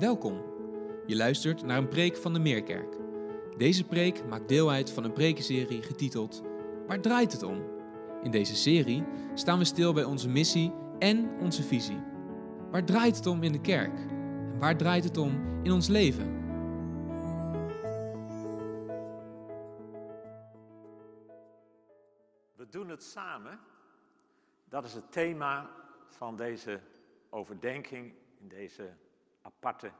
Welkom. Je luistert naar een preek van de Meerkerk. Deze preek maakt deel uit van een prekenserie getiteld Waar draait het om? In deze serie staan we stil bij onze missie en onze visie. Waar draait het om in de kerk? Waar draait het om in ons leven? We doen het samen. Dat is het thema van deze overdenking in deze aparte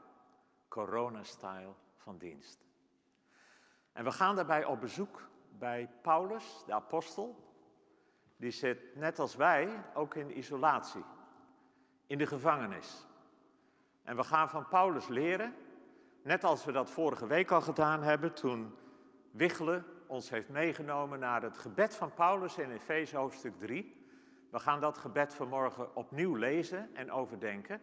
corona-style van dienst. En we gaan daarbij op bezoek bij Paulus, de apostel. Die zit net als wij ook in isolatie, in de gevangenis. En we gaan van Paulus leren, net als we dat vorige week al gedaan hebben, toen Wichelen ons heeft meegenomen naar het gebed van Paulus in Efeze hoofdstuk 3. We gaan dat gebed vanmorgen opnieuw lezen en overdenken.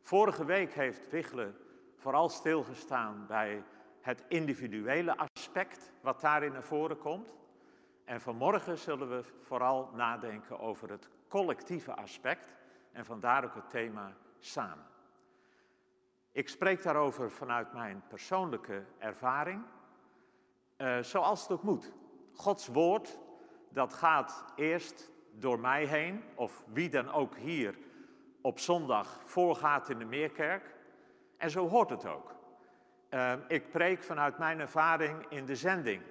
Vorige week heeft Wichelen vooral stilgestaan bij het individuele aspect wat daarin naar voren komt. En vanmorgen zullen we vooral nadenken over het collectieve aspect en vandaar ook het thema samen. Ik spreek daarover vanuit mijn persoonlijke ervaring, uh, zoals het ook moet. Gods woord, dat gaat eerst door mij heen, of wie dan ook hier op zondag voorgaat in de Meerkerk. En zo hoort het ook. Uh, ik preek vanuit mijn ervaring in de zending,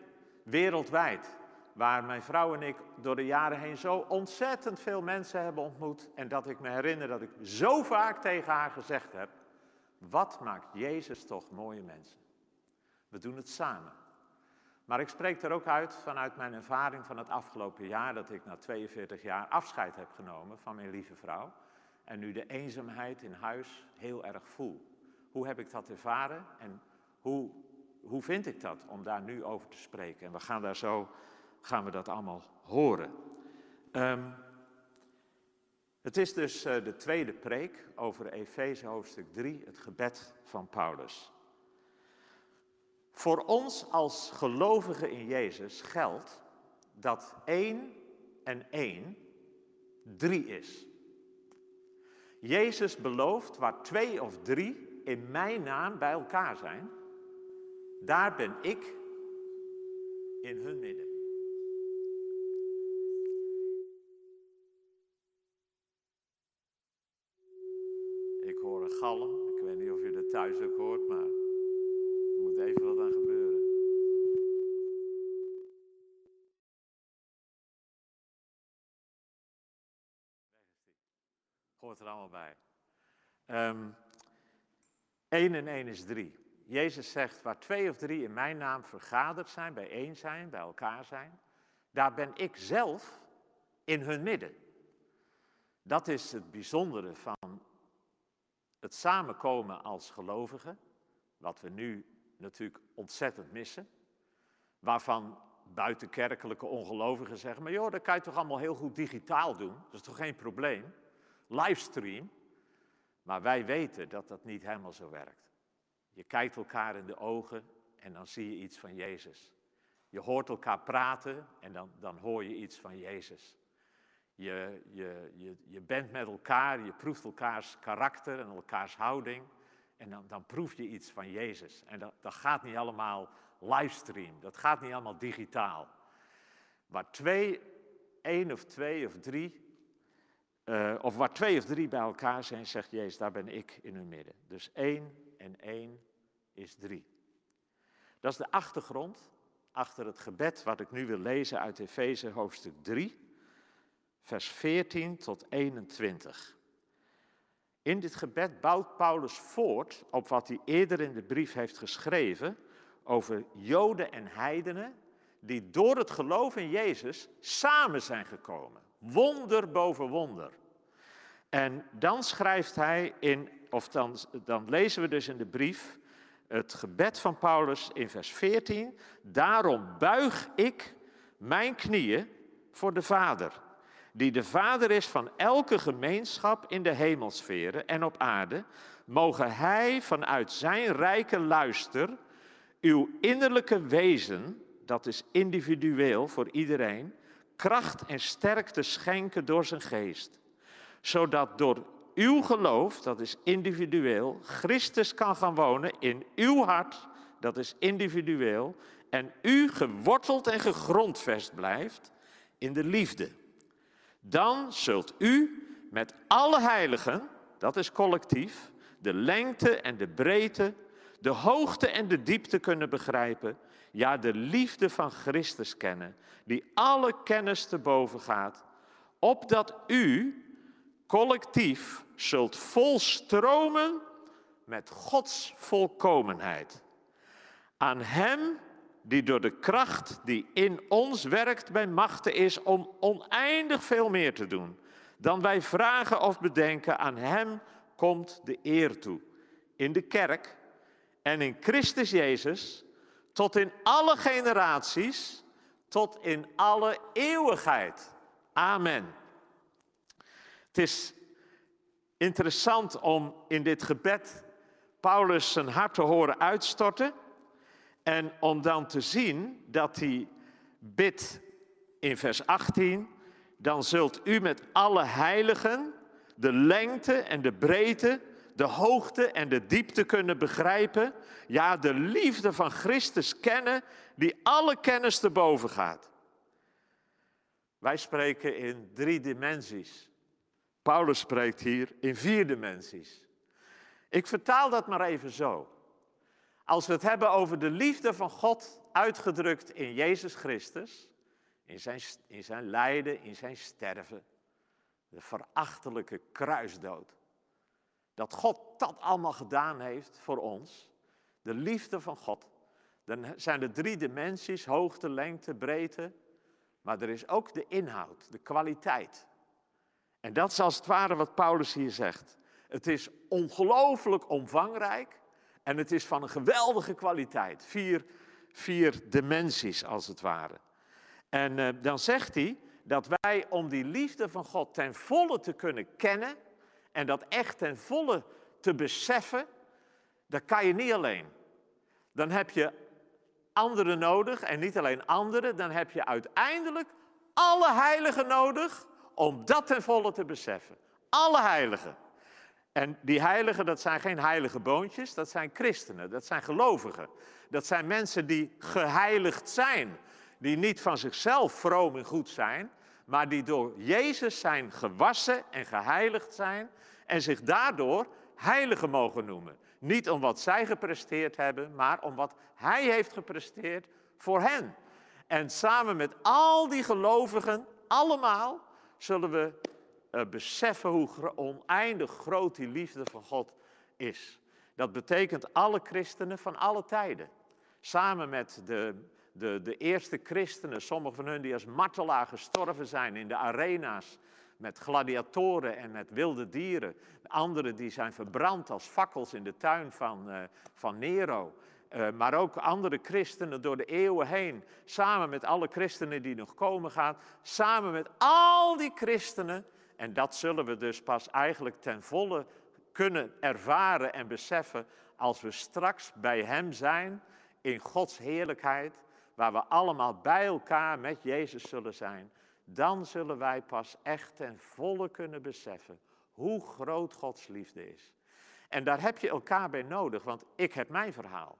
wereldwijd, waar mijn vrouw en ik door de jaren heen zo ontzettend veel mensen hebben ontmoet. En dat ik me herinner dat ik zo vaak tegen haar gezegd heb, wat maakt Jezus toch mooie mensen? We doen het samen. Maar ik spreek er ook uit vanuit mijn ervaring van het afgelopen jaar, dat ik na 42 jaar afscheid heb genomen van mijn lieve vrouw. En nu de eenzaamheid in huis heel erg voel. Hoe heb ik dat ervaren en hoe, hoe vind ik dat om daar nu over te spreken? En we gaan daar zo, gaan we dat allemaal horen. Um, het is dus uh, de tweede preek over Efeze hoofdstuk 3, het gebed van Paulus. Voor ons als gelovigen in Jezus geldt dat één en één drie is. Jezus belooft waar twee of drie in mijn naam bij elkaar zijn, daar ben ik in hun midden. Ik hoor een galm. Ik weet niet of je dat thuis ook hoort, maar er moet even wat aan gebeuren. Weg is die. Hoort er allemaal bij. Um, 1 en 1 is 3. Jezus zegt, waar twee of drie in mijn naam vergaderd zijn, bijeen zijn, bij elkaar zijn, daar ben ik zelf in hun midden. Dat is het bijzondere van het samenkomen als gelovigen, wat we nu natuurlijk ontzettend missen, waarvan buitenkerkelijke ongelovigen zeggen, maar joh, dat kan je toch allemaal heel goed digitaal doen, dat is toch geen probleem, livestream, maar wij weten dat dat niet helemaal zo werkt. Je kijkt elkaar in de ogen en dan zie je iets van Jezus. Je hoort elkaar praten en dan, dan hoor je iets van Jezus. Je, je, je, je bent met elkaar, je proeft elkaars karakter en elkaars houding. En dan, dan proef je iets van Jezus. En dat, dat gaat niet allemaal livestream, dat gaat niet allemaal digitaal. Waar twee, één of twee of drie uh, of waar twee of drie bij elkaar zijn, zegt Jezus, daar ben ik in hun midden. Dus één en één is drie. Dat is de achtergrond achter het gebed wat ik nu wil lezen uit Efeze hoofdstuk 3, vers 14 tot 21. In dit gebed bouwt Paulus voort op wat hij eerder in de brief heeft geschreven over Joden en heidenen die door het geloof in Jezus samen zijn gekomen. Wonder boven wonder. En dan schrijft hij in, of dan, dan lezen we dus in de brief het gebed van Paulus in vers 14. Daarom buig ik mijn knieën voor de Vader, die de Vader is van elke gemeenschap in de hemelsferen en op aarde. Mogen Hij vanuit Zijn rijke luister uw innerlijke wezen, dat is individueel voor iedereen, kracht en sterkte schenken door zijn geest. Zodat door uw geloof, dat is individueel, Christus kan gaan wonen in uw hart, dat is individueel, en u geworteld en gegrondvest blijft in de liefde. Dan zult u met alle heiligen, dat is collectief, de lengte en de breedte, de hoogte en de diepte kunnen begrijpen, ja, de liefde van Christus kennen, die alle kennis te boven gaat, opdat u collectief zult volstromen met Gods volkomenheid. Aan Hem die door de kracht die in ons werkt bij machten is om oneindig veel meer te doen dan wij vragen of bedenken, aan Hem komt de eer toe. In de kerk en in Christus Jezus, tot in alle generaties, tot in alle eeuwigheid. Amen. Het is interessant om in dit gebed Paulus zijn hart te horen uitstorten en om dan te zien dat hij bidt in vers 18, dan zult u met alle heiligen de lengte en de breedte, de hoogte en de diepte kunnen begrijpen, ja, de liefde van Christus kennen, die alle kennis te boven gaat. Wij spreken in drie dimensies. Paulus spreekt hier in vier dimensies. Ik vertaal dat maar even zo. Als we het hebben over de liefde van God uitgedrukt in Jezus Christus, in zijn, in zijn lijden, in zijn sterven, de verachtelijke kruisdood. Dat God dat allemaal gedaan heeft voor ons, de liefde van God. Dan zijn er drie dimensies, hoogte, lengte, breedte, maar er is ook de inhoud, de kwaliteit. En dat is als het ware wat Paulus hier zegt. Het is ongelooflijk omvangrijk en het is van een geweldige kwaliteit. Vier, vier dimensies als het ware. En uh, dan zegt hij dat wij om die liefde van God ten volle te kunnen kennen en dat echt ten volle te beseffen, dat kan je niet alleen. Dan heb je anderen nodig en niet alleen anderen, dan heb je uiteindelijk alle heiligen nodig om dat ten volle te beseffen. Alle heiligen. En die heiligen, dat zijn geen heilige boontjes, dat zijn christenen, dat zijn gelovigen. Dat zijn mensen die geheiligd zijn, die niet van zichzelf vroom en goed zijn, maar die door Jezus zijn gewassen en geheiligd zijn en zich daardoor heiligen mogen noemen. Niet om wat zij gepresteerd hebben, maar om wat Hij heeft gepresteerd voor hen. En samen met al die gelovigen, allemaal, zullen we uh, beseffen hoe oneindig groot die liefde van God is. Dat betekent alle christenen van alle tijden. Samen met de, de, de eerste christenen, sommigen van hen die als martelaar gestorven zijn in de arena's met gladiatoren en met wilde dieren. Anderen die zijn verbrand als fakkels in de tuin van, uh, van Nero. Uh, maar ook andere christenen door de eeuwen heen. Samen met alle christenen die nog komen gaan. Samen met al die christenen. En dat zullen we dus pas eigenlijk ten volle kunnen ervaren en beseffen als we straks bij Hem zijn in Gods heerlijkheid, waar we allemaal bij elkaar met Jezus zullen zijn. Dan zullen wij pas echt ten volle kunnen beseffen hoe groot Gods liefde is. En daar heb je elkaar bij nodig, want ik heb mijn verhaal.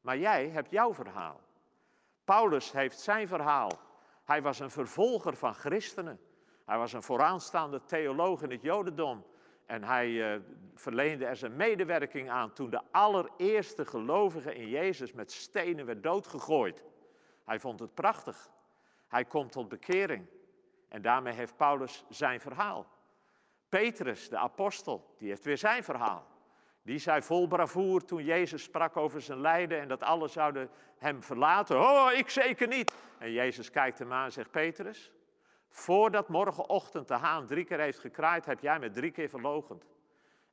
Maar jij hebt jouw verhaal. Paulus heeft zijn verhaal. Hij was een vervolger van christenen. Hij was een vooraanstaande theoloog in het Jodendom. En hij uh, verleende er zijn medewerking aan toen de allereerste gelovige in Jezus met stenen werd doodgegooid. Hij vond het prachtig. Hij komt tot bekering. En daarmee heeft Paulus zijn verhaal. Petrus, de apostel, die heeft weer zijn verhaal. Die zei vol bravoer toen Jezus sprak over zijn lijden en dat alle zouden hem verlaten. Oh, ik zeker niet. En Jezus kijkt hem aan en zegt, Petrus, voordat morgenochtend de haan drie keer heeft gekraaid, heb jij me drie keer verlogend.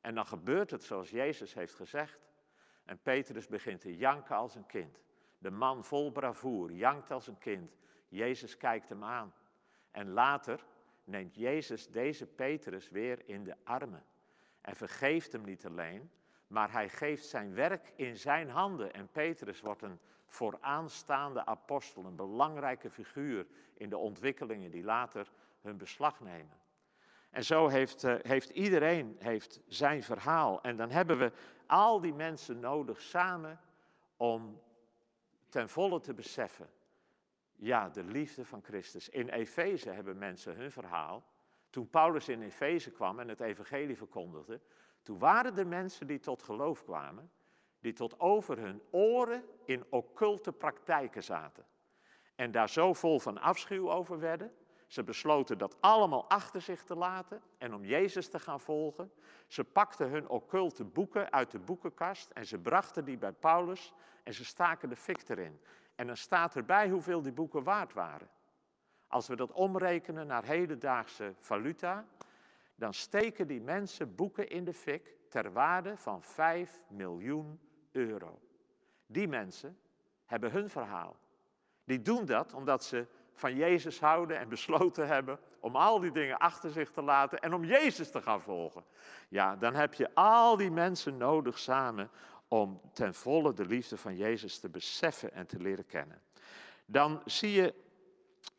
En dan gebeurt het zoals Jezus heeft gezegd. En Petrus begint te janken als een kind. De man vol bravoer jankt als een kind. Jezus kijkt hem aan. En later neemt Jezus deze Petrus weer in de armen. En vergeeft hem niet alleen, maar hij geeft zijn werk in zijn handen. En Petrus wordt een vooraanstaande apostel, een belangrijke figuur in de ontwikkelingen die later hun beslag nemen. En zo heeft, uh, heeft iedereen heeft zijn verhaal. En dan hebben we al die mensen nodig samen om ten volle te beseffen. Ja, de liefde van Christus. In Efeze hebben mensen hun verhaal. Toen Paulus in Efeze kwam en het evangelie verkondigde, toen waren er mensen die tot geloof kwamen, die tot over hun oren in occulte praktijken zaten. En daar zo vol van afschuw over werden. Ze besloten dat allemaal achter zich te laten en om Jezus te gaan volgen. Ze pakten hun occulte boeken uit de boekenkast en ze brachten die bij Paulus en ze staken de fik erin. En dan staat erbij hoeveel die boeken waard waren. Als we dat omrekenen naar hedendaagse valuta, dan steken die mensen boeken in de fik ter waarde van 5 miljoen euro. Die mensen hebben hun verhaal. Die doen dat omdat ze van Jezus houden en besloten hebben om al die dingen achter zich te laten en om Jezus te gaan volgen. Ja, dan heb je al die mensen nodig samen om ten volle de liefde van Jezus te beseffen en te leren kennen. Dan zie je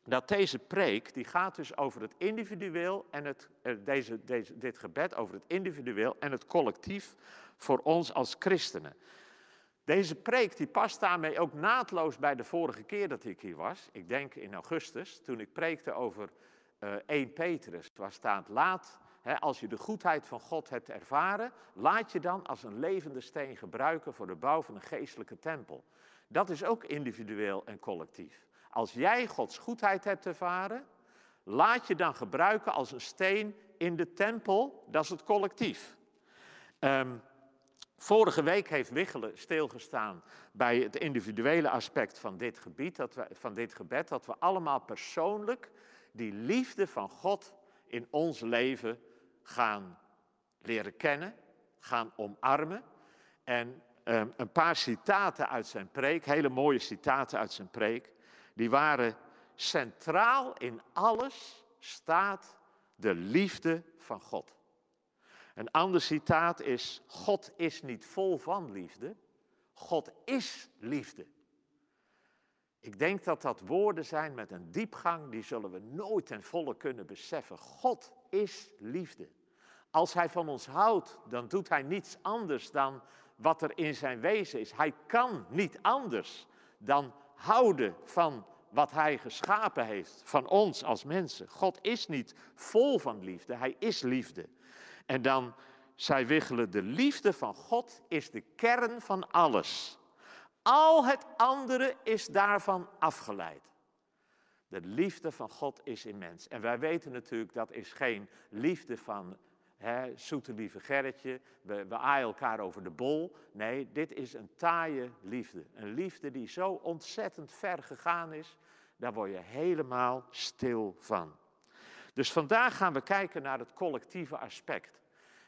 dat deze preek, die gaat dus over het individueel en het, eh, deze, deze, dit gebed over het individueel en het collectief voor ons als christenen. Deze preek die past daarmee ook naadloos bij de vorige keer dat ik hier was. Ik denk in augustus, toen ik preekte over uh, eh, 1 Petrus, waar staat laat, hè, als je de goedheid van God hebt ervaren, laat je dan als een levende steen gebruiken voor de bouw van een geestelijke tempel. Dat is ook individueel en collectief. Als jij Gods goedheid hebt ervaren, laat je dan gebruiken als een steen in de tempel, dat is het collectief. Um, Vorige week heeft Wiggelen stilgestaan bij het individuele aspect van dit gebied, dat van dit gebed, dat we allemaal persoonlijk die liefde van God in ons leven gaan leren kennen, gaan omarmen. En um, een paar citaten uit zijn preek, hele mooie citaten uit zijn preek, die waren centraal in alles staat de liefde van God. Een ander citaat is: God is niet vol van liefde, God is liefde. Ik denk dat dat woorden zijn met een diepgang, die zullen we nooit ten volle kunnen beseffen. God is liefde. Als Hij van ons houdt, dan doet Hij niets anders dan wat er in zijn wezen is. Hij kan niet anders dan houden van wat Hij geschapen heeft, van ons als mensen. God is niet vol van liefde, Hij is liefde. En dan zei Wiggelen, de liefde van God is de kern van alles. Al het andere is daarvan afgeleid. De liefde van God is immens. En wij weten natuurlijk dat is geen liefde van hè, zoete lieve Gerritje, we, we aaien elkaar over de bol. Nee, dit is een taaie liefde. Een liefde die zo ontzettend ver gegaan is, daar word je helemaal stil van. Dus vandaag gaan we kijken naar het collectieve aspect.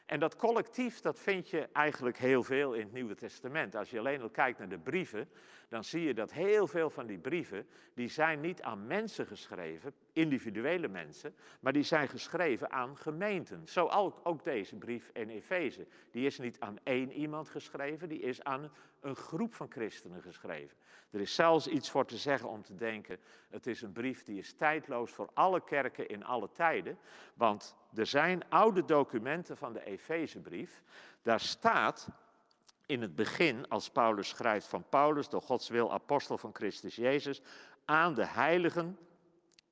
En dat collectief, dat vind je eigenlijk heel veel in het Nieuwe Testament. Als je alleen al kijkt naar de brieven, dan zie je dat heel veel van die brieven, die zijn niet aan mensen geschreven, individuele mensen, maar die zijn geschreven aan gemeenten. Zo ook deze brief in Efeze. Die is niet aan één iemand geschreven, die is aan een groep van christenen geschreven. Er is zelfs iets voor te zeggen om te denken, het is een brief die is tijdloos voor alle kerken in alle tijden, want er zijn oude documenten van de Efezebrief, daar staat in het begin, als Paulus schrijft van Paulus, door Gods wil apostel van Christus Jezus, aan de heiligen.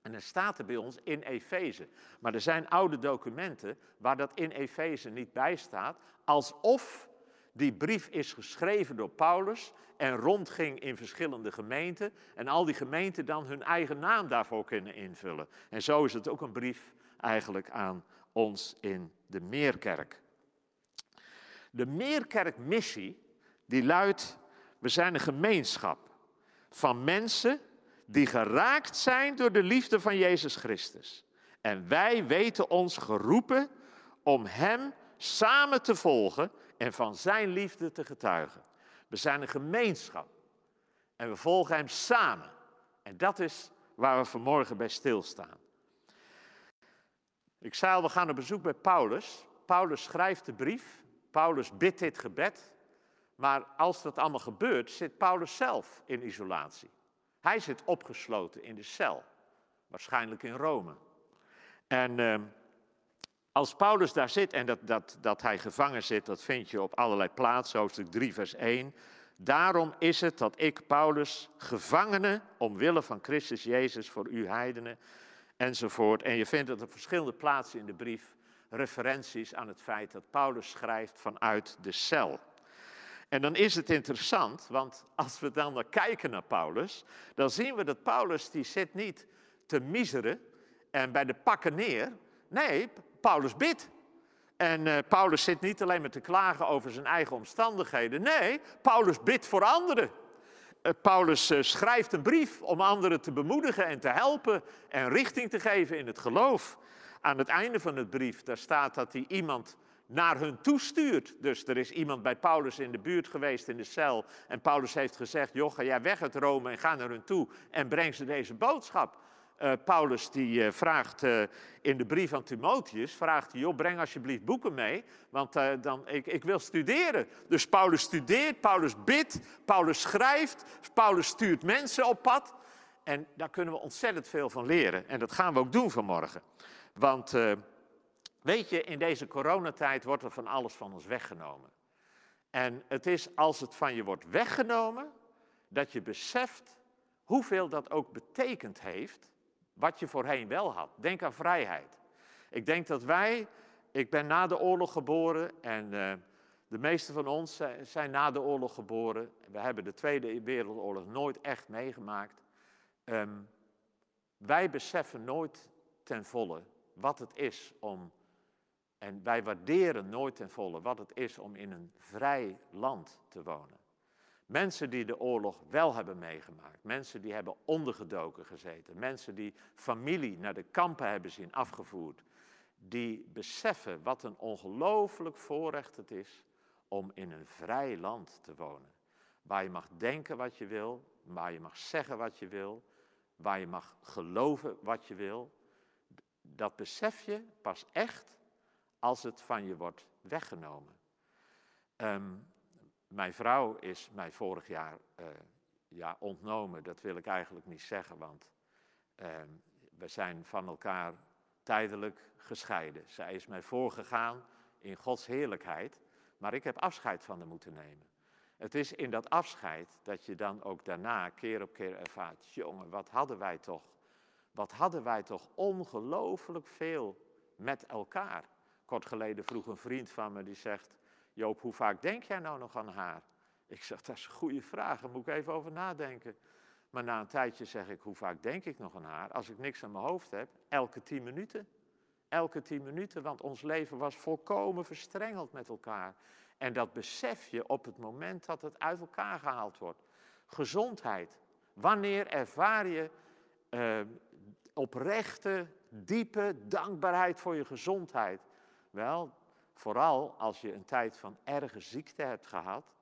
En dan staat er bij ons in Efeze. Maar er zijn oude documenten waar dat in Efeze niet bij staat, alsof die brief is geschreven door Paulus en rondging in verschillende gemeenten en al die gemeenten dan hun eigen naam daarvoor kunnen invullen. En zo is het ook een brief eigenlijk aan ons in de Meerkerk. De Meerkerkmissie, die luidt, we zijn een gemeenschap van mensen die geraakt zijn door de liefde van Jezus Christus. En wij weten ons geroepen om Hem samen te volgen en van Zijn liefde te getuigen. We zijn een gemeenschap en we volgen Hem samen. En dat is waar we vanmorgen bij stilstaan. Ik zei al, we gaan op bezoek bij Paulus. Paulus schrijft de brief Paulus bidt dit gebed, maar als dat allemaal gebeurt, zit Paulus zelf in isolatie. Hij zit opgesloten in de cel, waarschijnlijk in Rome. En uh, als Paulus daar zit en dat, dat, dat hij gevangen zit, dat vind je op allerlei plaatsen, hoofdstuk 3, vers 1. Daarom is het dat ik, Paulus, gevangene omwille van Christus Jezus voor u heidenen, enzovoort. En je vindt het op verschillende plaatsen in de brief referenties aan het feit dat Paulus schrijft vanuit de cel. En dan is het interessant, want als we dan kijken naar Paulus, dan zien we dat Paulus die zit niet te miseren en bij de pakken neer. Nee, Paulus bidt. En uh, Paulus zit niet alleen maar te klagen over zijn eigen omstandigheden. Nee, Paulus bidt voor anderen. Uh, Paulus uh, schrijft een brief om anderen te bemoedigen en te helpen en richting te geven in het geloof. Aan het einde van het brief, daar staat dat hij iemand naar hun toestuurt. Dus er is iemand bij Paulus in de buurt geweest in de cel. En Paulus heeft gezegd: Joh, ga jij weg uit Rome en ga naar hun toe en breng ze deze boodschap. Uh, Paulus die uh, vraagt uh, in de brief aan Timotheus, vraagt hij, breng alsjeblieft boeken mee, want dan, ik, ik wil studeren. Dus Paulus studeert, Paulus bidt, Paulus schrijft, Paulus stuurt mensen op pad. En daar kunnen we ontzettend veel van leren. En dat gaan we ook doen vanmorgen. Want weet je, in deze coronatijd wordt er van alles van ons weggenomen. En het is als het van je wordt weggenomen, dat je beseft hoeveel dat ook betekend heeft wat je voorheen wel had. Denk aan vrijheid. Ik denk dat wij, ik ben na de oorlog geboren en uh, de meeste van ons zijn na de oorlog geboren. We hebben de Tweede Wereldoorlog nooit echt meegemaakt. Um, wij beseffen nooit ten volle wat het is om, en wij waarderen nooit ten volle wat het is om in een vrij land te wonen. Mensen die de oorlog wel hebben meegemaakt. Mensen die hebben ondergedoken gezeten. Mensen die familie naar de kampen hebben zien afgevoerd. Die beseffen wat een ongelooflijk voorrecht het is om in een vrij land te wonen. Waar je mag denken wat je wil, waar je mag zeggen wat je wil, waar je mag geloven wat je wil. Dat besef je pas echt als het van je wordt weggenomen. Um, mijn vrouw is mij vorig jaar uh, ja, ontnomen. Dat wil ik eigenlijk niet zeggen, want uh, we zijn van elkaar tijdelijk gescheiden. Zij is mij voorgegaan in Gods heerlijkheid, maar ik heb afscheid van haar moeten nemen. Het is in dat afscheid dat je dan ook daarna keer op keer ervaart, jongen, wat hadden wij toch, wat hadden wij toch ongelooflijk veel met elkaar. Kort geleden vroeg een vriend van me die zegt, Joop, hoe vaak denk jij nou nog aan haar? Ik zeg, dat is een goede vraag, daar moet ik even over nadenken. Maar na een tijdje zeg ik, hoe vaak denk ik nog aan haar? Als ik niks aan mijn hoofd heb, elke tien minuten. Elke tien minuten, want ons leven was volkomen verstrengeld met elkaar. En dat besef je op het moment dat het uit elkaar gehaald wordt. Gezondheid. Wanneer ervaar je uh, oprechte, diepe dankbaarheid voor je gezondheid? Wel, Vooral als je een tijd van erge ziekte hebt gehad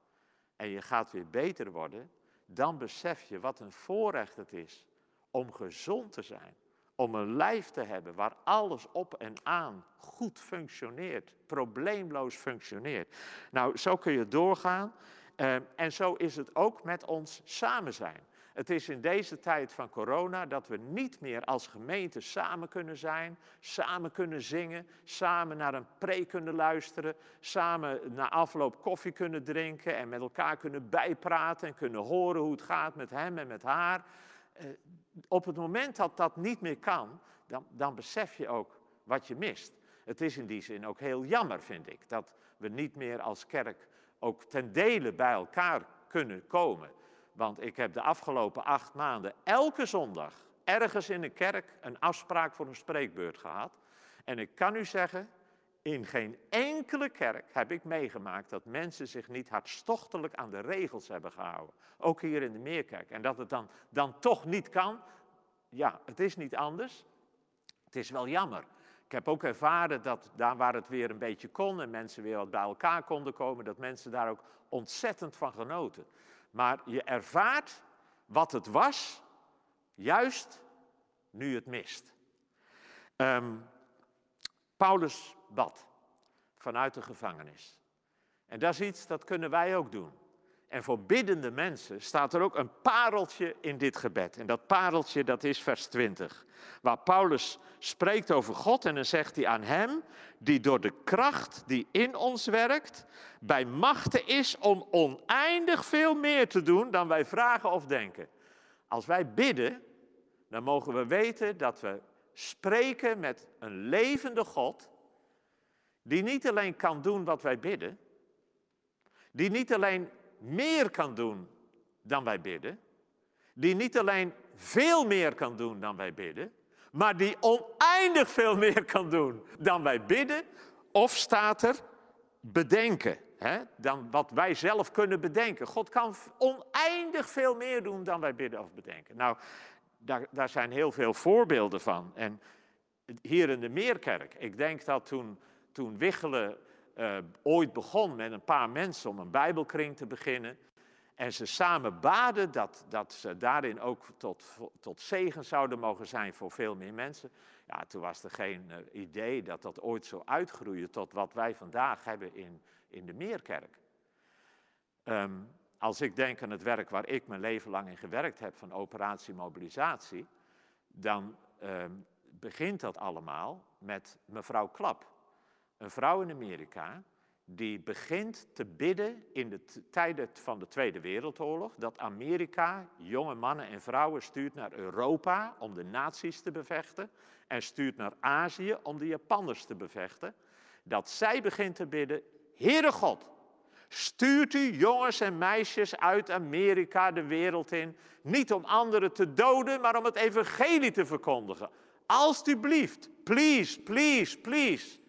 en je gaat weer beter worden, dan besef je wat een voorrecht het is om gezond te zijn. Om een lijf te hebben waar alles op en aan goed functioneert, probleemloos functioneert. Nou, zo kun je doorgaan. Uh, en zo is het ook met ons samen zijn. Het is in deze tijd van corona dat we niet meer als gemeente samen kunnen zijn, samen kunnen zingen, samen naar een preek kunnen luisteren, samen na afloop koffie kunnen drinken en met elkaar kunnen bijpraten en kunnen horen hoe het gaat met hem en met haar. Eh, op het moment dat dat niet meer kan, dan, dan besef je ook wat je mist. Het is in die zin ook heel jammer, vind ik, dat we niet meer als kerk ook ten dele bij elkaar kunnen komen. Want ik heb de afgelopen acht maanden elke zondag ergens in een kerk een afspraak voor een spreekbeurt gehad. En ik kan u zeggen, in geen enkele kerk heb ik meegemaakt dat mensen zich niet hartstochtelijk aan de regels hebben gehouden. Ook hier in de Meerkerk. En dat het dan, dan toch niet kan. Ja, het is niet anders. Het is wel jammer. Ik heb ook ervaren dat daar waar het weer een beetje kon en mensen weer wat bij elkaar konden komen, dat mensen daar ook ontzettend van genoten. Maar je ervaart wat het was, juist nu het mist. Um, Paulus bad vanuit de gevangenis. En dat is iets dat kunnen wij ook doen. En voor biddende mensen staat er ook een pareltje in dit gebed. En dat pareltje, dat is vers 20. Waar Paulus spreekt over God en dan zegt hij aan hem, die door de kracht die in ons werkt, bij machten is om oneindig veel meer te doen dan wij vragen of denken. Als wij bidden, dan mogen we weten dat we spreken met een levende God, die niet alleen kan doen wat wij bidden, die niet alleen meer kan doen dan wij bidden, die niet alleen veel meer kan doen dan wij bidden, maar die oneindig veel meer kan doen dan wij bidden, of staat er bedenken, hè, dan wat wij zelf kunnen bedenken. God kan oneindig veel meer doen dan wij bidden of bedenken. Nou, daar, daar zijn heel veel voorbeelden van. En hier in de Meerkerk, ik denk dat toen, toen Wichelen uh, ooit begon met een paar mensen om een Bijbelkring te beginnen. En ze samen baden dat, dat ze daarin ook tot, tot zegen zouden mogen zijn voor veel meer mensen. Ja, toen was er geen uh, idee dat dat ooit zou uitgroeien tot wat wij vandaag hebben in, in de Meerkerk. Um, als ik denk aan het werk waar ik mijn leven lang in gewerkt heb van operatie mobilisatie, dan um, begint dat allemaal met mevrouw Klap. Een vrouw in Amerika die begint te bidden in de tijden van de Tweede Wereldoorlog, dat Amerika jonge mannen en vrouwen stuurt naar Europa om de nazi's te bevechten en stuurt naar Azië om de Japanners te bevechten, dat zij begint te bidden, Heere God, stuurt u jongens en meisjes uit Amerika de wereld in, niet om anderen te doden, maar om het evangelie te verkondigen. Alsjeblieft, please, please, please.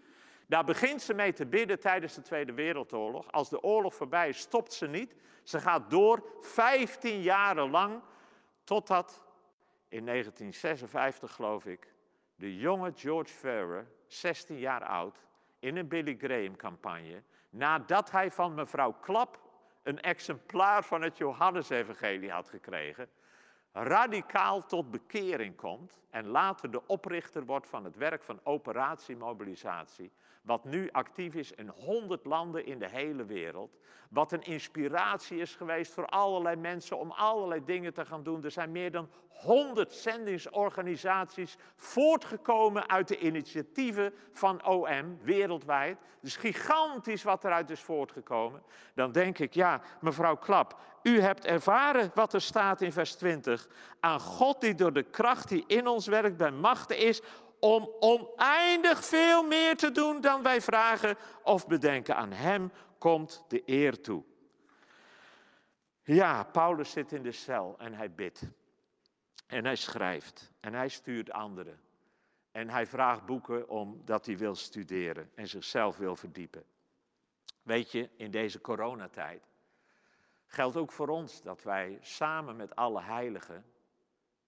Daar begint ze mee te bidden tijdens de Tweede Wereldoorlog. Als de oorlog voorbij is, stopt ze niet. Ze gaat door 15 jaren lang, totdat in 1956, geloof ik, de jonge George Farrer, 16 jaar oud, in een Billy Graham-campagne, nadat hij van mevrouw Klap een exemplaar van het Johannesevangelie had gekregen, radicaal tot bekering komt en later de oprichter wordt van het werk van operatie mobilisatie, wat nu actief is in 100 landen in de hele wereld, wat een inspiratie is geweest voor allerlei mensen om allerlei dingen te gaan doen. Er zijn meer dan 100 zendingsorganisaties voortgekomen uit de initiatieven van OM wereldwijd. Dus gigantisch wat eruit is voortgekomen. Dan denk ik, ja, mevrouw Klap, u hebt ervaren wat er staat in vers 20. Aan God die door de kracht die in ons werkt bij machten is om oneindig veel meer te doen dan wij vragen of bedenken. Aan Hem komt de eer toe. Ja, Paulus zit in de cel en hij bidt. En hij schrijft en hij stuurt anderen. En hij vraagt boeken omdat hij wil studeren en zichzelf wil verdiepen. Weet je, in deze coronatijd geldt ook voor ons dat wij samen met alle heiligen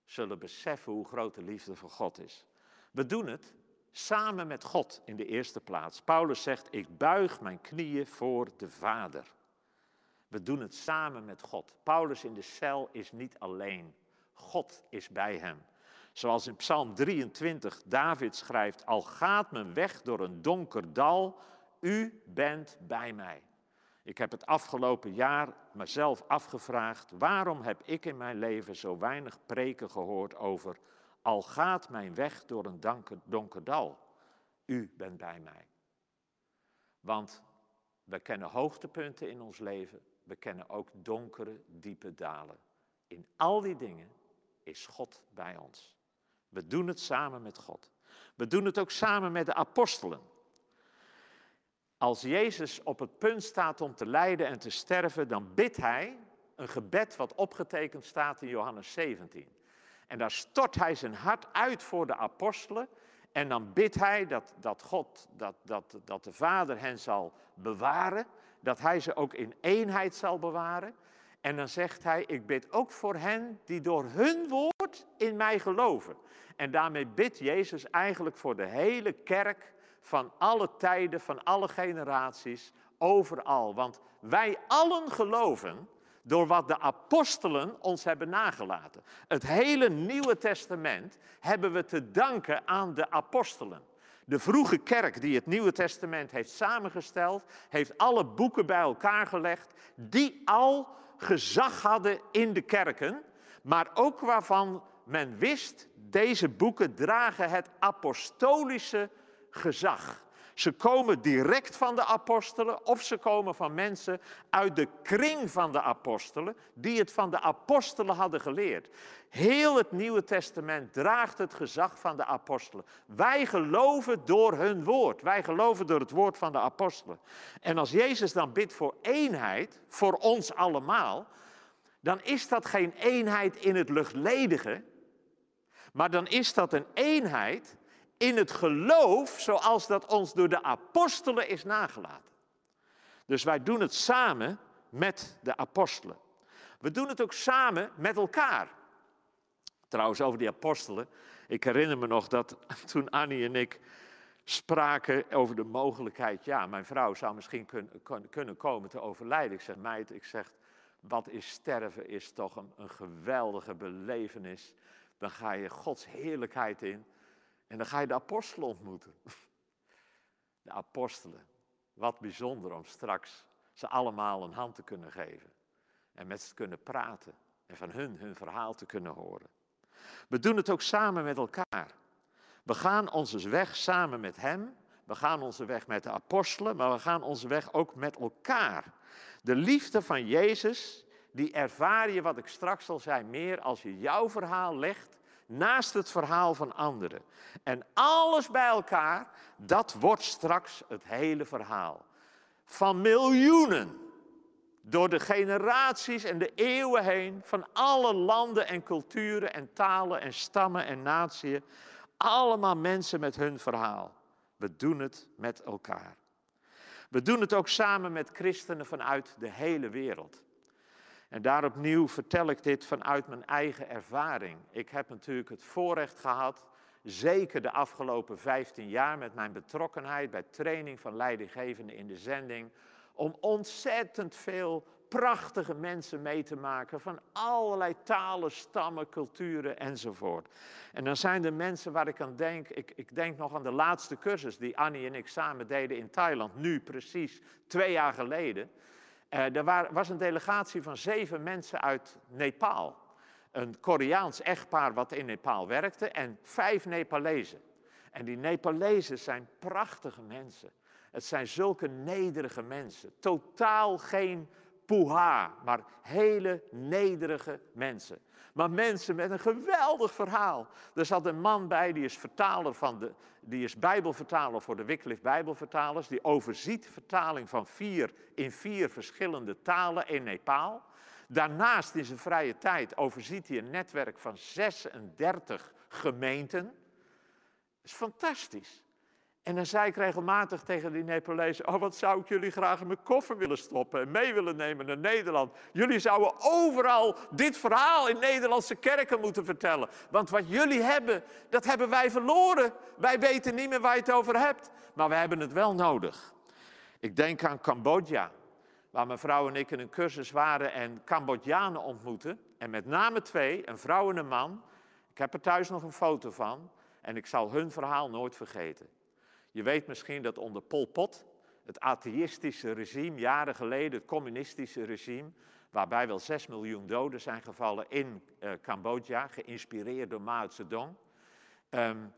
zullen beseffen hoe groot de liefde van God is. We doen het samen met God in de eerste plaats. Paulus zegt, ik buig mijn knieën voor de Vader. We doen het samen met God. Paulus in de cel is niet alleen. God is bij hem. Zoals in Psalm 23 David schrijft, al gaat mijn weg door een donker dal, u bent bij mij. Ik heb het afgelopen jaar mezelf afgevraagd, waarom heb ik in mijn leven zo weinig preken gehoord over al gaat mijn weg door een donker dal, u bent bij mij. Want we kennen hoogtepunten in ons leven, we kennen ook donkere, diepe dalen. In al die dingen is God bij ons. We doen het samen met God. We doen het ook samen met de apostelen. Als Jezus op het punt staat om te lijden en te sterven, dan bidt hij een gebed wat opgetekend staat in Johannes 17. En daar stort hij zijn hart uit voor de apostelen. En dan bidt hij dat, dat God, dat, dat, dat de Vader hen zal bewaren. Dat hij ze ook in eenheid zal bewaren. En dan zegt hij, ik bid ook voor hen die door hun woord in mij geloven. En daarmee bidt Jezus eigenlijk voor de hele kerk van alle tijden, van alle generaties, overal. Want wij allen geloven door wat de apostelen ons hebben nagelaten. Het hele Nieuwe Testament hebben we te danken aan de apostelen. De vroege kerk die het Nieuwe Testament heeft samengesteld, heeft alle boeken bij elkaar gelegd die al gezag hadden in de kerken, maar ook waarvan men wist, deze boeken dragen het apostolische gezag. Ze komen direct van de apostelen of ze komen van mensen uit de kring van de apostelen die het van de apostelen hadden geleerd. Heel het Nieuwe Testament draagt het gezag van de apostelen. Wij geloven door hun woord. Wij geloven door het woord van de apostelen. En als Jezus dan bidt voor eenheid, voor ons allemaal, dan is dat geen eenheid in het luchtledige, maar dan is dat een eenheid in het geloof zoals dat ons door de apostelen is nagelaten. Dus wij doen het samen met de apostelen. We doen het ook samen met elkaar. Trouwens, over die apostelen. Ik herinner me nog dat toen Annie en ik spraken over de mogelijkheid, ja, mijn vrouw zou misschien kunnen komen te overlijden. Ik zeg, meid, ik zeg, wat is sterven is toch een, een geweldige belevenis. Dan ga je Gods heerlijkheid in. En dan ga je de apostelen ontmoeten. De apostelen. Wat bijzonder om straks ze allemaal een hand te kunnen geven. En met ze te kunnen praten. En van hun hun verhaal te kunnen horen. We doen het ook samen met elkaar. We gaan onze weg samen met Hem. We gaan onze weg met de apostelen, maar we gaan onze weg ook met elkaar. De liefde van Jezus, die ervaar je, wat ik straks al zei, meer als je jouw verhaal legt naast het verhaal van anderen. En alles bij elkaar, dat wordt straks het hele verhaal. Van miljoenen, door de generaties en de eeuwen heen, van alle landen en culturen en talen en stammen en natieën. Allemaal mensen met hun verhaal. We doen het met elkaar. We doen het ook samen met christenen vanuit de hele wereld. En daar opnieuw vertel ik dit vanuit mijn eigen ervaring. Ik heb natuurlijk het voorrecht gehad, zeker de afgelopen 15 jaar met mijn betrokkenheid bij training van leidinggevenden in de zending, om ontzettend veel prachtige mensen mee te maken van allerlei talen, stammen, culturen enzovoort. En dan zijn er mensen waar ik aan denk, ik, ik denk nog aan de laatste cursus die Annie en ik samen deden in Thailand, nu precies twee jaar geleden. Uh, er was een delegatie van zeven mensen uit Nepal. Een Koreaans echtpaar wat in Nepal werkte en vijf Nepalezen. En die Nepalezen zijn prachtige mensen. Het zijn zulke nederige mensen. Totaal geen poeha, maar hele nederige mensen. Maar mensen met een geweldig verhaal. Er zat een man bij, die is vertaler van de, die is bijbelvertaler voor de Wycliffe Bijbelvertalers. Die overziet vertaling van vier in vier verschillende talen in Nepal. Daarnaast in zijn vrije tijd overziet hij een netwerk van 36 gemeenten. Dat is fantastisch. En dan zei ik regelmatig tegen die Nepalezen: Oh, wat zou ik jullie graag in mijn koffer willen stoppen en mee willen nemen naar Nederland. Jullie zouden overal dit verhaal in Nederlandse kerken moeten vertellen. Want wat jullie hebben, dat hebben wij verloren. Wij weten niet meer waar je het over hebt. Maar we hebben het wel nodig. Ik denk aan Cambodja, waar mijn vrouw en ik in een cursus waren en Cambodjanen ontmoeten. En met name twee, een vrouw en een man. Ik heb er thuis nog een foto van. En ik zal hun verhaal nooit vergeten. Je weet misschien dat onder Pol Pot, het atheïstische regime, jaren geleden, het communistische regime, waarbij wel 6 miljoen doden zijn gevallen in uh, Cambodja, geïnspireerd door Mao Zedong. Um,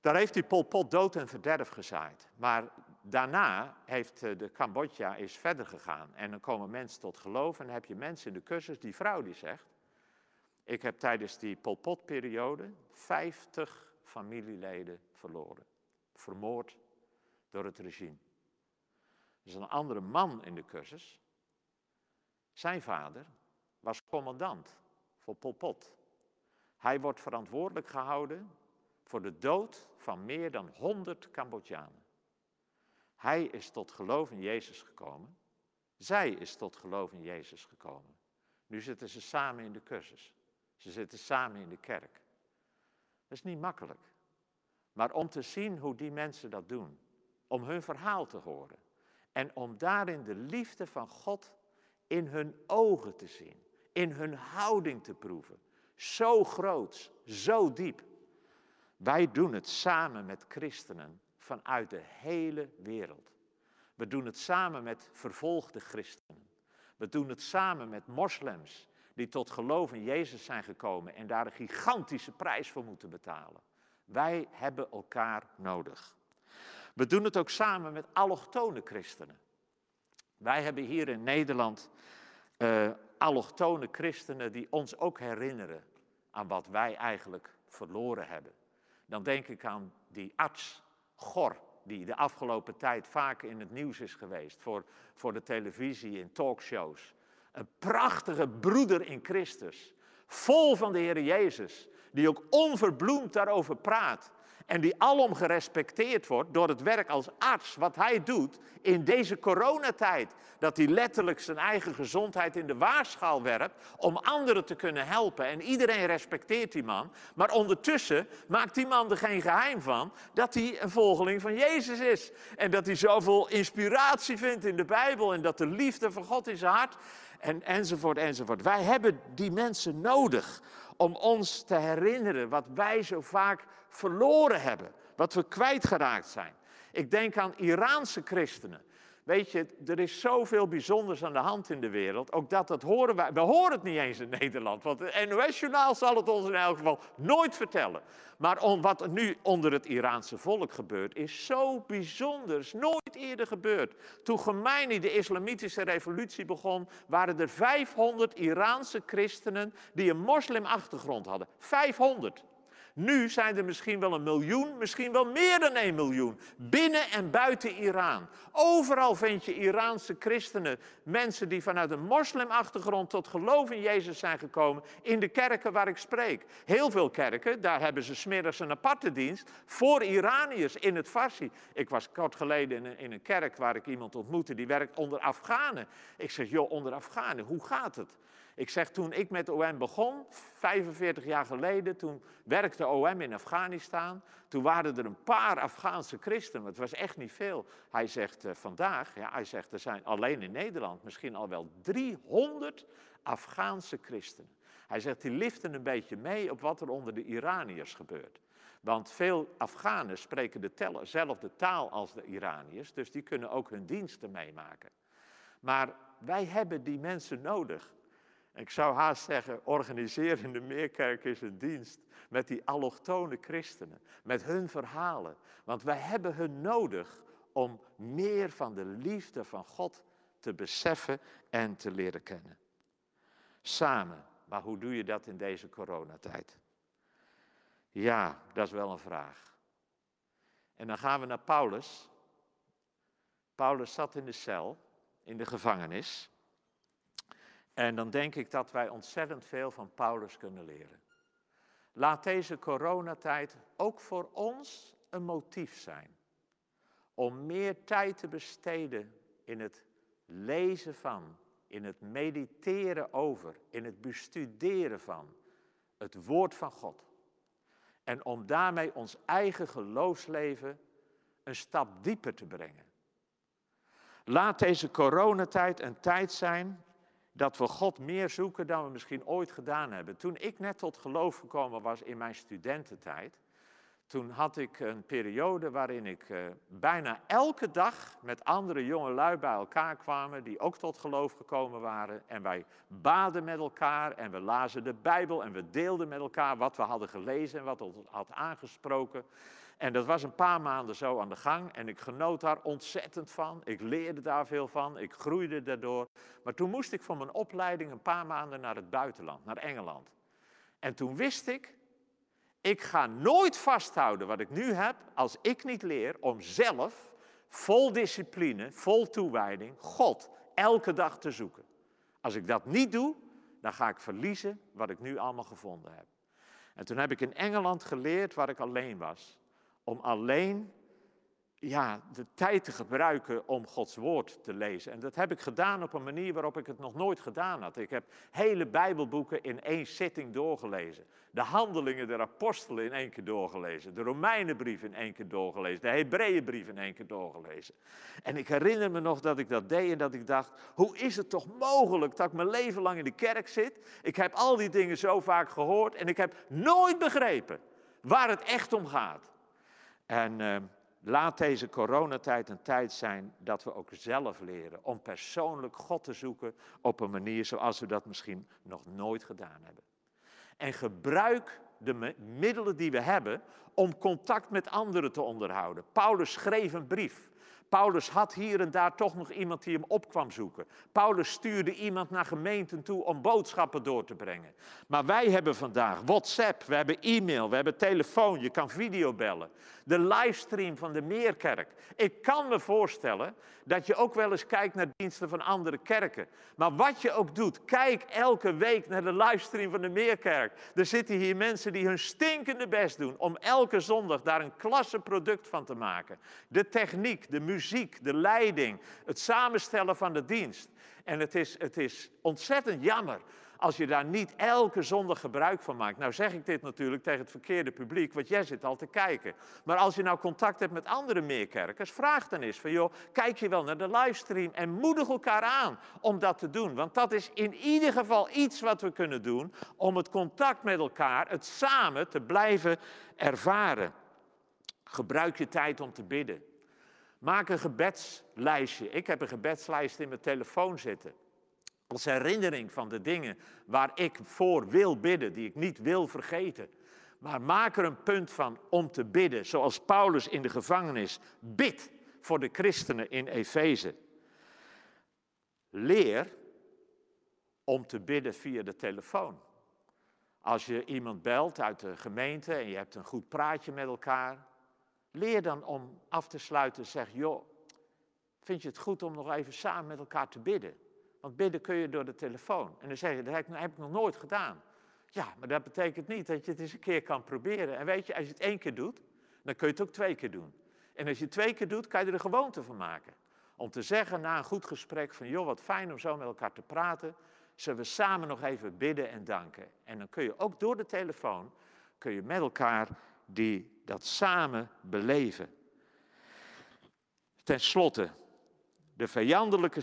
daar heeft die Pol Pot dood en verderf gezaaid. Maar daarna heeft uh, de Cambodja is verder gegaan. En dan komen mensen tot geloof en dan heb je mensen in de cursus, die vrouw die zegt... Ik heb tijdens die Pol Pot-periode 50 familieleden verloren vermoord door het regime. Er is een andere man in de cursus. Zijn vader was commandant voor Pol Pot. Hij wordt verantwoordelijk gehouden voor de dood van meer dan 100 Cambodjanen. Hij is tot geloof in Jezus gekomen. Zij is tot geloof in Jezus gekomen. Nu zitten ze samen in de cursus. Ze zitten samen in de kerk. Dat is niet makkelijk. Maar om te zien hoe die mensen dat doen. Om hun verhaal te horen. En om daarin de liefde van God in hun ogen te zien. In hun houding te proeven. Zo groot, zo diep. Wij doen het samen met christenen vanuit de hele wereld. We doen het samen met vervolgde christenen. We doen het samen met moslims die tot geloof in Jezus zijn gekomen en daar een gigantische prijs voor moeten betalen. Wij hebben elkaar nodig. We doen het ook samen met allochtone christenen. Wij hebben hier in Nederland uh, allochtone christenen die ons ook herinneren aan wat wij eigenlijk verloren hebben. Dan denk ik aan die arts, Gor, die de afgelopen tijd vaak in het nieuws is geweest, voor, voor de televisie, in talkshows. Een prachtige broeder in Christus, vol van de Heer Jezus, die ook onverbloemd daarover praat. En die alom gerespecteerd wordt door het werk als arts, wat hij doet in deze coronatijd. Dat hij letterlijk zijn eigen gezondheid in de waarschaal werpt om anderen te kunnen helpen. En iedereen respecteert die man. Maar ondertussen maakt die man er geen geheim van dat hij een volgeling van Jezus is. En dat hij zoveel inspiratie vindt in de Bijbel en dat de liefde van God in zijn hart en, enzovoort, enzovoort. Wij hebben die mensen nodig om ons te herinneren wat wij zo vaak verloren hebben, wat we kwijtgeraakt zijn. Ik denk aan Iraanse christenen. Weet je, er is zoveel bijzonders aan de hand in de wereld. Ook dat, dat horen wij. We horen het niet eens in Nederland. Want het NOS-journaal zal het ons in elk geval nooit vertellen. Maar wat nu onder het Iraanse volk gebeurt, is zo bijzonder. Is nooit eerder gebeurd. Toen Khomeini de islamitische revolutie begon, waren er 500 Iraanse christenen die een moslimachtergrond hadden. 500. Nu zijn er misschien wel een miljoen, misschien wel meer dan een miljoen, binnen en buiten Iran. Overal vind je Iraanse christenen, mensen die vanuit een moslimachtergrond tot geloof in Jezus zijn gekomen, in de kerken waar ik spreek. Heel veel kerken, daar hebben ze smiddags een aparte dienst voor Iraniërs in het Farsi. Ik was kort geleden in een, in een kerk waar ik iemand ontmoette, die werkt onder Afghanen. Ik zeg, joh, onder Afghanen, hoe gaat het? Ik zeg, toen ik met OM begon, 45 jaar geleden, toen werkte OM in Afghanistan. Toen waren er een paar Afghaanse christenen, het was echt niet veel. Hij zegt uh, vandaag, ja, hij zegt, er zijn alleen in Nederland misschien al wel 300 Afghaanse christenen. Hij zegt, die liften een beetje mee op wat er onder de Iraniërs gebeurt. Want veel Afghanen spreken dezelfde taal als de Iraniërs, dus die kunnen ook hun diensten meemaken. Maar wij hebben die mensen nodig. Ik zou haast zeggen, organiseer in Meerkerk een dienst met die allochtone christenen, met hun verhalen. Want wij hebben hun nodig om meer van de liefde van God te beseffen en te leren kennen. Samen, maar hoe doe je dat in deze coronatijd? Ja, dat is wel een vraag. En dan gaan we naar Paulus. Paulus zat in de cel, in de gevangenis. En dan denk ik dat wij ontzettend veel van Paulus kunnen leren. Laat deze coronatijd ook voor ons een motief zijn. Om meer tijd te besteden in het lezen van, in het mediteren over, in het bestuderen van het woord van God. En om daarmee ons eigen geloofsleven een stap dieper te brengen. Laat deze coronatijd een tijd zijn dat we God meer zoeken dan we misschien ooit gedaan hebben. Toen ik net tot geloof gekomen was in mijn studententijd, toen had ik een periode waarin ik uh, bijna elke dag met andere jonge lui bij elkaar kwamen, die ook tot geloof gekomen waren. En wij baden met elkaar en we lazen de Bijbel en we deelden met elkaar wat we hadden gelezen en wat ons had aangesproken. En dat was een paar maanden zo aan de gang en ik genoot daar ontzettend van. Ik leerde daar veel van, ik groeide daardoor. Maar toen moest ik voor mijn opleiding een paar maanden naar het buitenland, naar Engeland. En toen wist ik, ik ga nooit vasthouden wat ik nu heb als ik niet leer om zelf vol discipline, vol toewijding, God elke dag te zoeken. Als ik dat niet doe, dan ga ik verliezen wat ik nu allemaal gevonden heb. En toen heb ik in Engeland geleerd waar ik alleen was om alleen ja, de tijd te gebruiken om Gods woord te lezen. En dat heb ik gedaan op een manier waarop ik het nog nooit gedaan had. Ik heb hele Bijbelboeken in één zitting doorgelezen. De Handelingen der Apostelen in één keer doorgelezen. De Romeinenbrief in één keer doorgelezen. De Hebreeënbrief in één keer doorgelezen. En ik herinner me nog dat ik dat deed en dat ik dacht: hoe is het toch mogelijk dat ik mijn leven lang in de kerk zit? Ik heb al die dingen zo vaak gehoord en ik heb nooit begrepen waar het echt om gaat. En uh, Laat deze coronatijd een tijd zijn dat we ook zelf leren om persoonlijk God te zoeken op een manier zoals we dat misschien nog nooit gedaan hebben. En gebruik de middelen die we hebben om contact met anderen te onderhouden. Paulus schreef een brief. Paulus had hier en daar toch nog iemand die hem op kwam zoeken. Paulus stuurde iemand naar gemeenten toe om boodschappen door te brengen. Maar wij hebben vandaag WhatsApp, we hebben e-mail, we hebben telefoon, je kan videobellen. De livestream van de Meerkerk. Ik kan me voorstellen dat je ook wel eens kijkt naar diensten van andere kerken. Maar wat je ook doet, kijk elke week naar de livestream van de Meerkerk. Er zitten hier mensen die hun stinkende best doen om elke zondag daar een klasse product van te maken. De techniek, de muziek, de leiding, het samenstellen van de dienst. En het is, het is ontzettend jammer als je daar niet elke zondag gebruik van maakt. Nou zeg ik dit natuurlijk tegen het verkeerde publiek, want jij zit al te kijken. Maar als je nou contact hebt met andere meerkerkers, vraag dan eens van joh, kijk je wel naar de livestream en moedig elkaar aan om dat te doen. Want dat is in ieder geval iets wat we kunnen doen om het contact met elkaar, het samen te blijven ervaren. Gebruik je tijd om te bidden. Maak een gebedslijstje. Ik heb een gebedslijst in mijn telefoon zitten. Als herinnering van de dingen waar ik voor wil bidden, die ik niet wil vergeten. Maar maak er een punt van om te bidden, zoals Paulus in de gevangenis bidt voor de christenen in Efeze. Leer om te bidden via de telefoon. Als je iemand belt uit de gemeente en je hebt een goed praatje met elkaar, leer dan om af te sluiten, zeg, joh, vind je het goed om nog even samen met elkaar te bidden? Want bidden kun je door de telefoon. En dan zeg je, dat heb ik nog nooit gedaan. Ja, maar dat betekent niet dat je het eens een keer kan proberen. En weet je, als je het één keer doet, dan kun je het ook twee keer doen. En als je het twee keer doet, kan je er een gewoonte van maken. Om te zeggen na een goed gesprek van, joh, wat fijn om zo met elkaar te praten. Zullen we samen nog even bidden en danken. En dan kun je ook door de telefoon, kun je met elkaar die, dat samen beleven. Ten slotte, de vijandelijke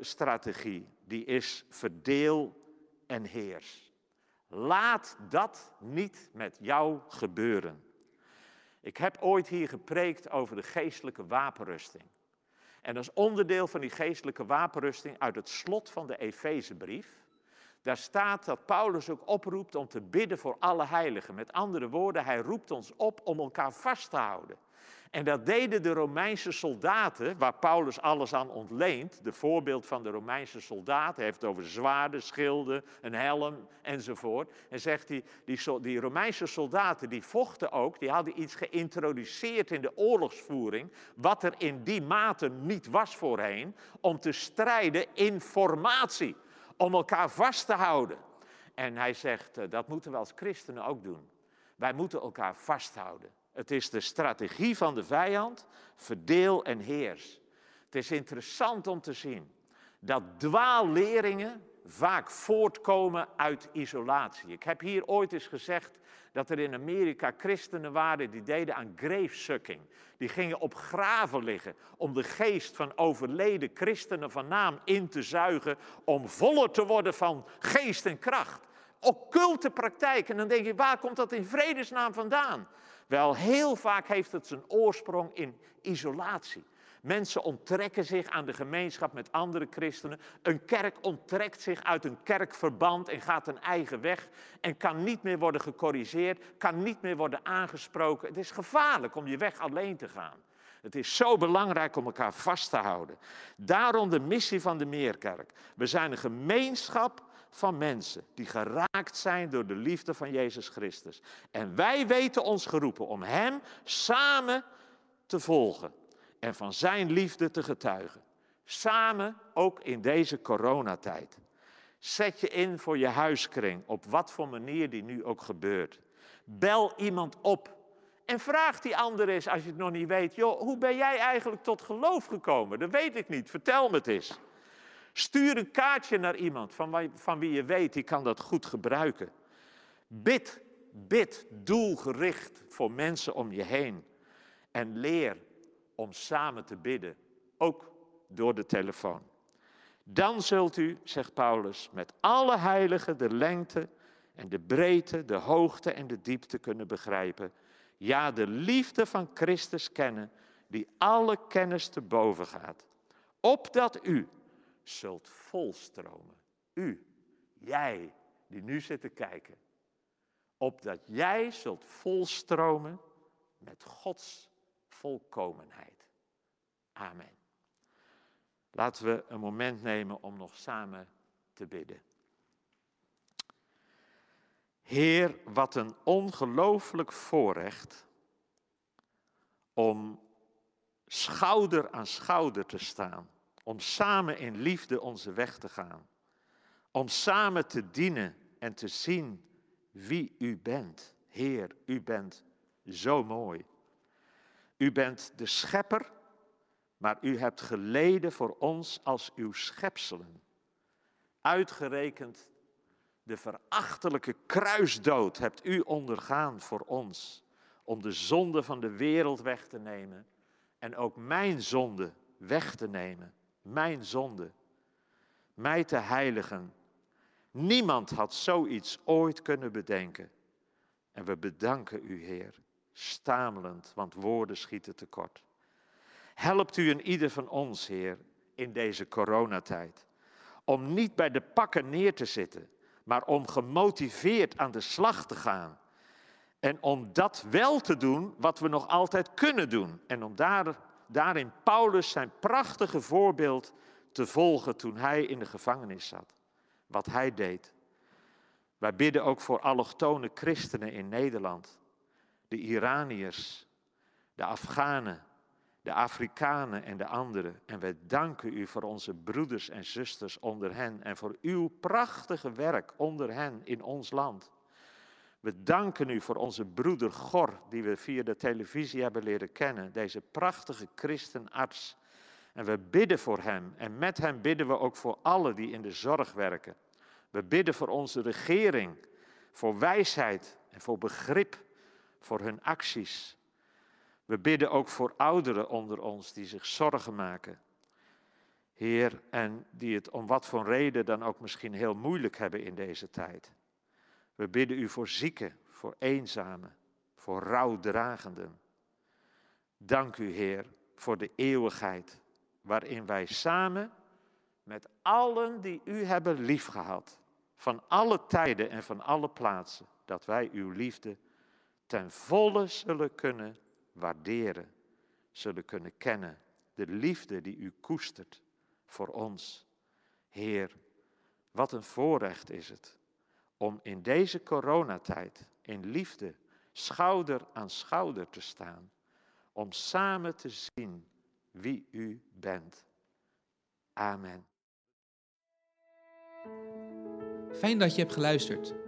strategie, die is verdeel en heers. Laat dat niet met jou gebeuren. Ik heb ooit hier gepreekt over de geestelijke wapenrusting. En als onderdeel van die geestelijke wapenrusting uit het slot van de Efezebrief, daar staat dat Paulus ook oproept om te bidden voor alle heiligen. Met andere woorden, hij roept ons op om elkaar vast te houden. En dat deden de Romeinse soldaten, waar Paulus alles aan ontleent. De voorbeeld van de Romeinse soldaten hij heeft over zwaarden, schilden, een helm enzovoort. En zegt hij, die, die Romeinse soldaten die vochten ook, die hadden iets geïntroduceerd in de oorlogsvoering, wat er in die mate niet was voorheen, om te strijden in formatie, om elkaar vast te houden. En hij zegt, eh, dat moeten we als christenen ook doen. Wij moeten elkaar vasthouden. Het is de strategie van de vijand, verdeel en heers. Het is interessant om te zien dat dwaalleringen vaak voortkomen uit isolatie. Ik heb hier ooit eens gezegd dat er in Amerika christenen waren die deden aan gravesucking. Die gingen op graven liggen om de geest van overleden christenen van naam in te zuigen, om voller te worden van geest en kracht. Occulte praktijk. En dan denk je, waar komt dat in vredesnaam vandaan? Wel, heel vaak heeft het zijn oorsprong in isolatie. Mensen onttrekken zich aan de gemeenschap met andere christenen. Een kerk onttrekt zich uit een kerkverband en gaat een eigen weg en kan niet meer worden gecorrigeerd, kan niet meer worden aangesproken. Het is gevaarlijk om je weg alleen te gaan. Het is zo belangrijk om elkaar vast te houden. Daarom de missie van de Meerkerk. We zijn een gemeenschap van mensen die geraakt zijn door de liefde van Jezus Christus. En wij weten ons geroepen om Hem samen te volgen en van Zijn liefde te getuigen. Samen ook in deze coronatijd. Zet je in voor je huiskring, op wat voor manier die nu ook gebeurt. Bel iemand op en vraag die ander eens, als je het nog niet weet, joh, hoe ben jij eigenlijk tot geloof gekomen? Dat weet ik niet, vertel me het eens. Stuur een kaartje naar iemand van, van wie je weet, die kan dat goed gebruiken. Bid, bid doelgericht voor mensen om je heen. En leer om samen te bidden, ook door de telefoon. Dan zult u, zegt Paulus, met alle heiligen de lengte en de breedte, de hoogte en de diepte kunnen begrijpen. Ja, de liefde van Christus kennen, die alle kennis te boven gaat, opdat u zult volstromen. U, jij die nu zit te kijken, opdat jij zult volstromen met Gods volkomenheid. Amen. Laten we een moment nemen om nog samen te bidden. Heer, wat een ongelooflijk voorrecht om schouder aan schouder te staan, om samen in liefde onze weg te gaan, om samen te dienen en te zien wie u bent. Heer, u bent zo mooi. U bent de schepper, maar u hebt geleden voor ons als uw schepselen. Uitgerekend de verachtelijke kruisdood hebt u ondergaan voor ons, om de zonde van de wereld weg te nemen en ook mijn zonde weg te nemen, mijn zonde, mij te heiligen. Niemand had zoiets ooit kunnen bedenken. En we bedanken u, Heer, stamelend, want woorden schieten tekort. Helpt u en ieder van ons, Heer, in deze coronatijd, om niet bij de pakken neer te zitten, maar om gemotiveerd aan de slag te gaan. En om dat wel te doen wat we nog altijd kunnen doen. En om daar, daarin Paulus zijn prachtige voorbeeld te volgen toen hij in de gevangenis zat. Wat hij deed. Wij bidden ook voor allochtone christenen in Nederland. De Iraniërs, de Afghanen, de Afrikanen en de anderen. En wij danken u voor onze broeders en zusters onder hen en voor uw prachtige werk onder hen in ons land. We danken u voor onze broeder Gor, die we via de televisie hebben leren kennen, deze prachtige christenarts. En we bidden voor hem en met hem bidden we ook voor allen die in de zorg werken. We bidden voor onze regering, voor wijsheid en voor begrip voor hun acties. We bidden ook voor ouderen onder ons die zich zorgen maken. Heer, en die het om wat voor reden dan ook misschien heel moeilijk hebben in deze tijd. We bidden u voor zieken, voor eenzamen, voor rouwdragenden. Dank u, Heer, voor de eeuwigheid waarin wij samen met allen die u hebben liefgehad, van alle tijden en van alle plaatsen, dat wij uw liefde ten volle zullen kunnen waarderen, zullen kunnen kennen. De liefde die u koestert voor ons. Heer, wat een voorrecht is het om in deze coronatijd in liefde schouder aan schouder te staan. Om samen te zien wie u bent. Amen. Fijn dat je hebt geluisterd.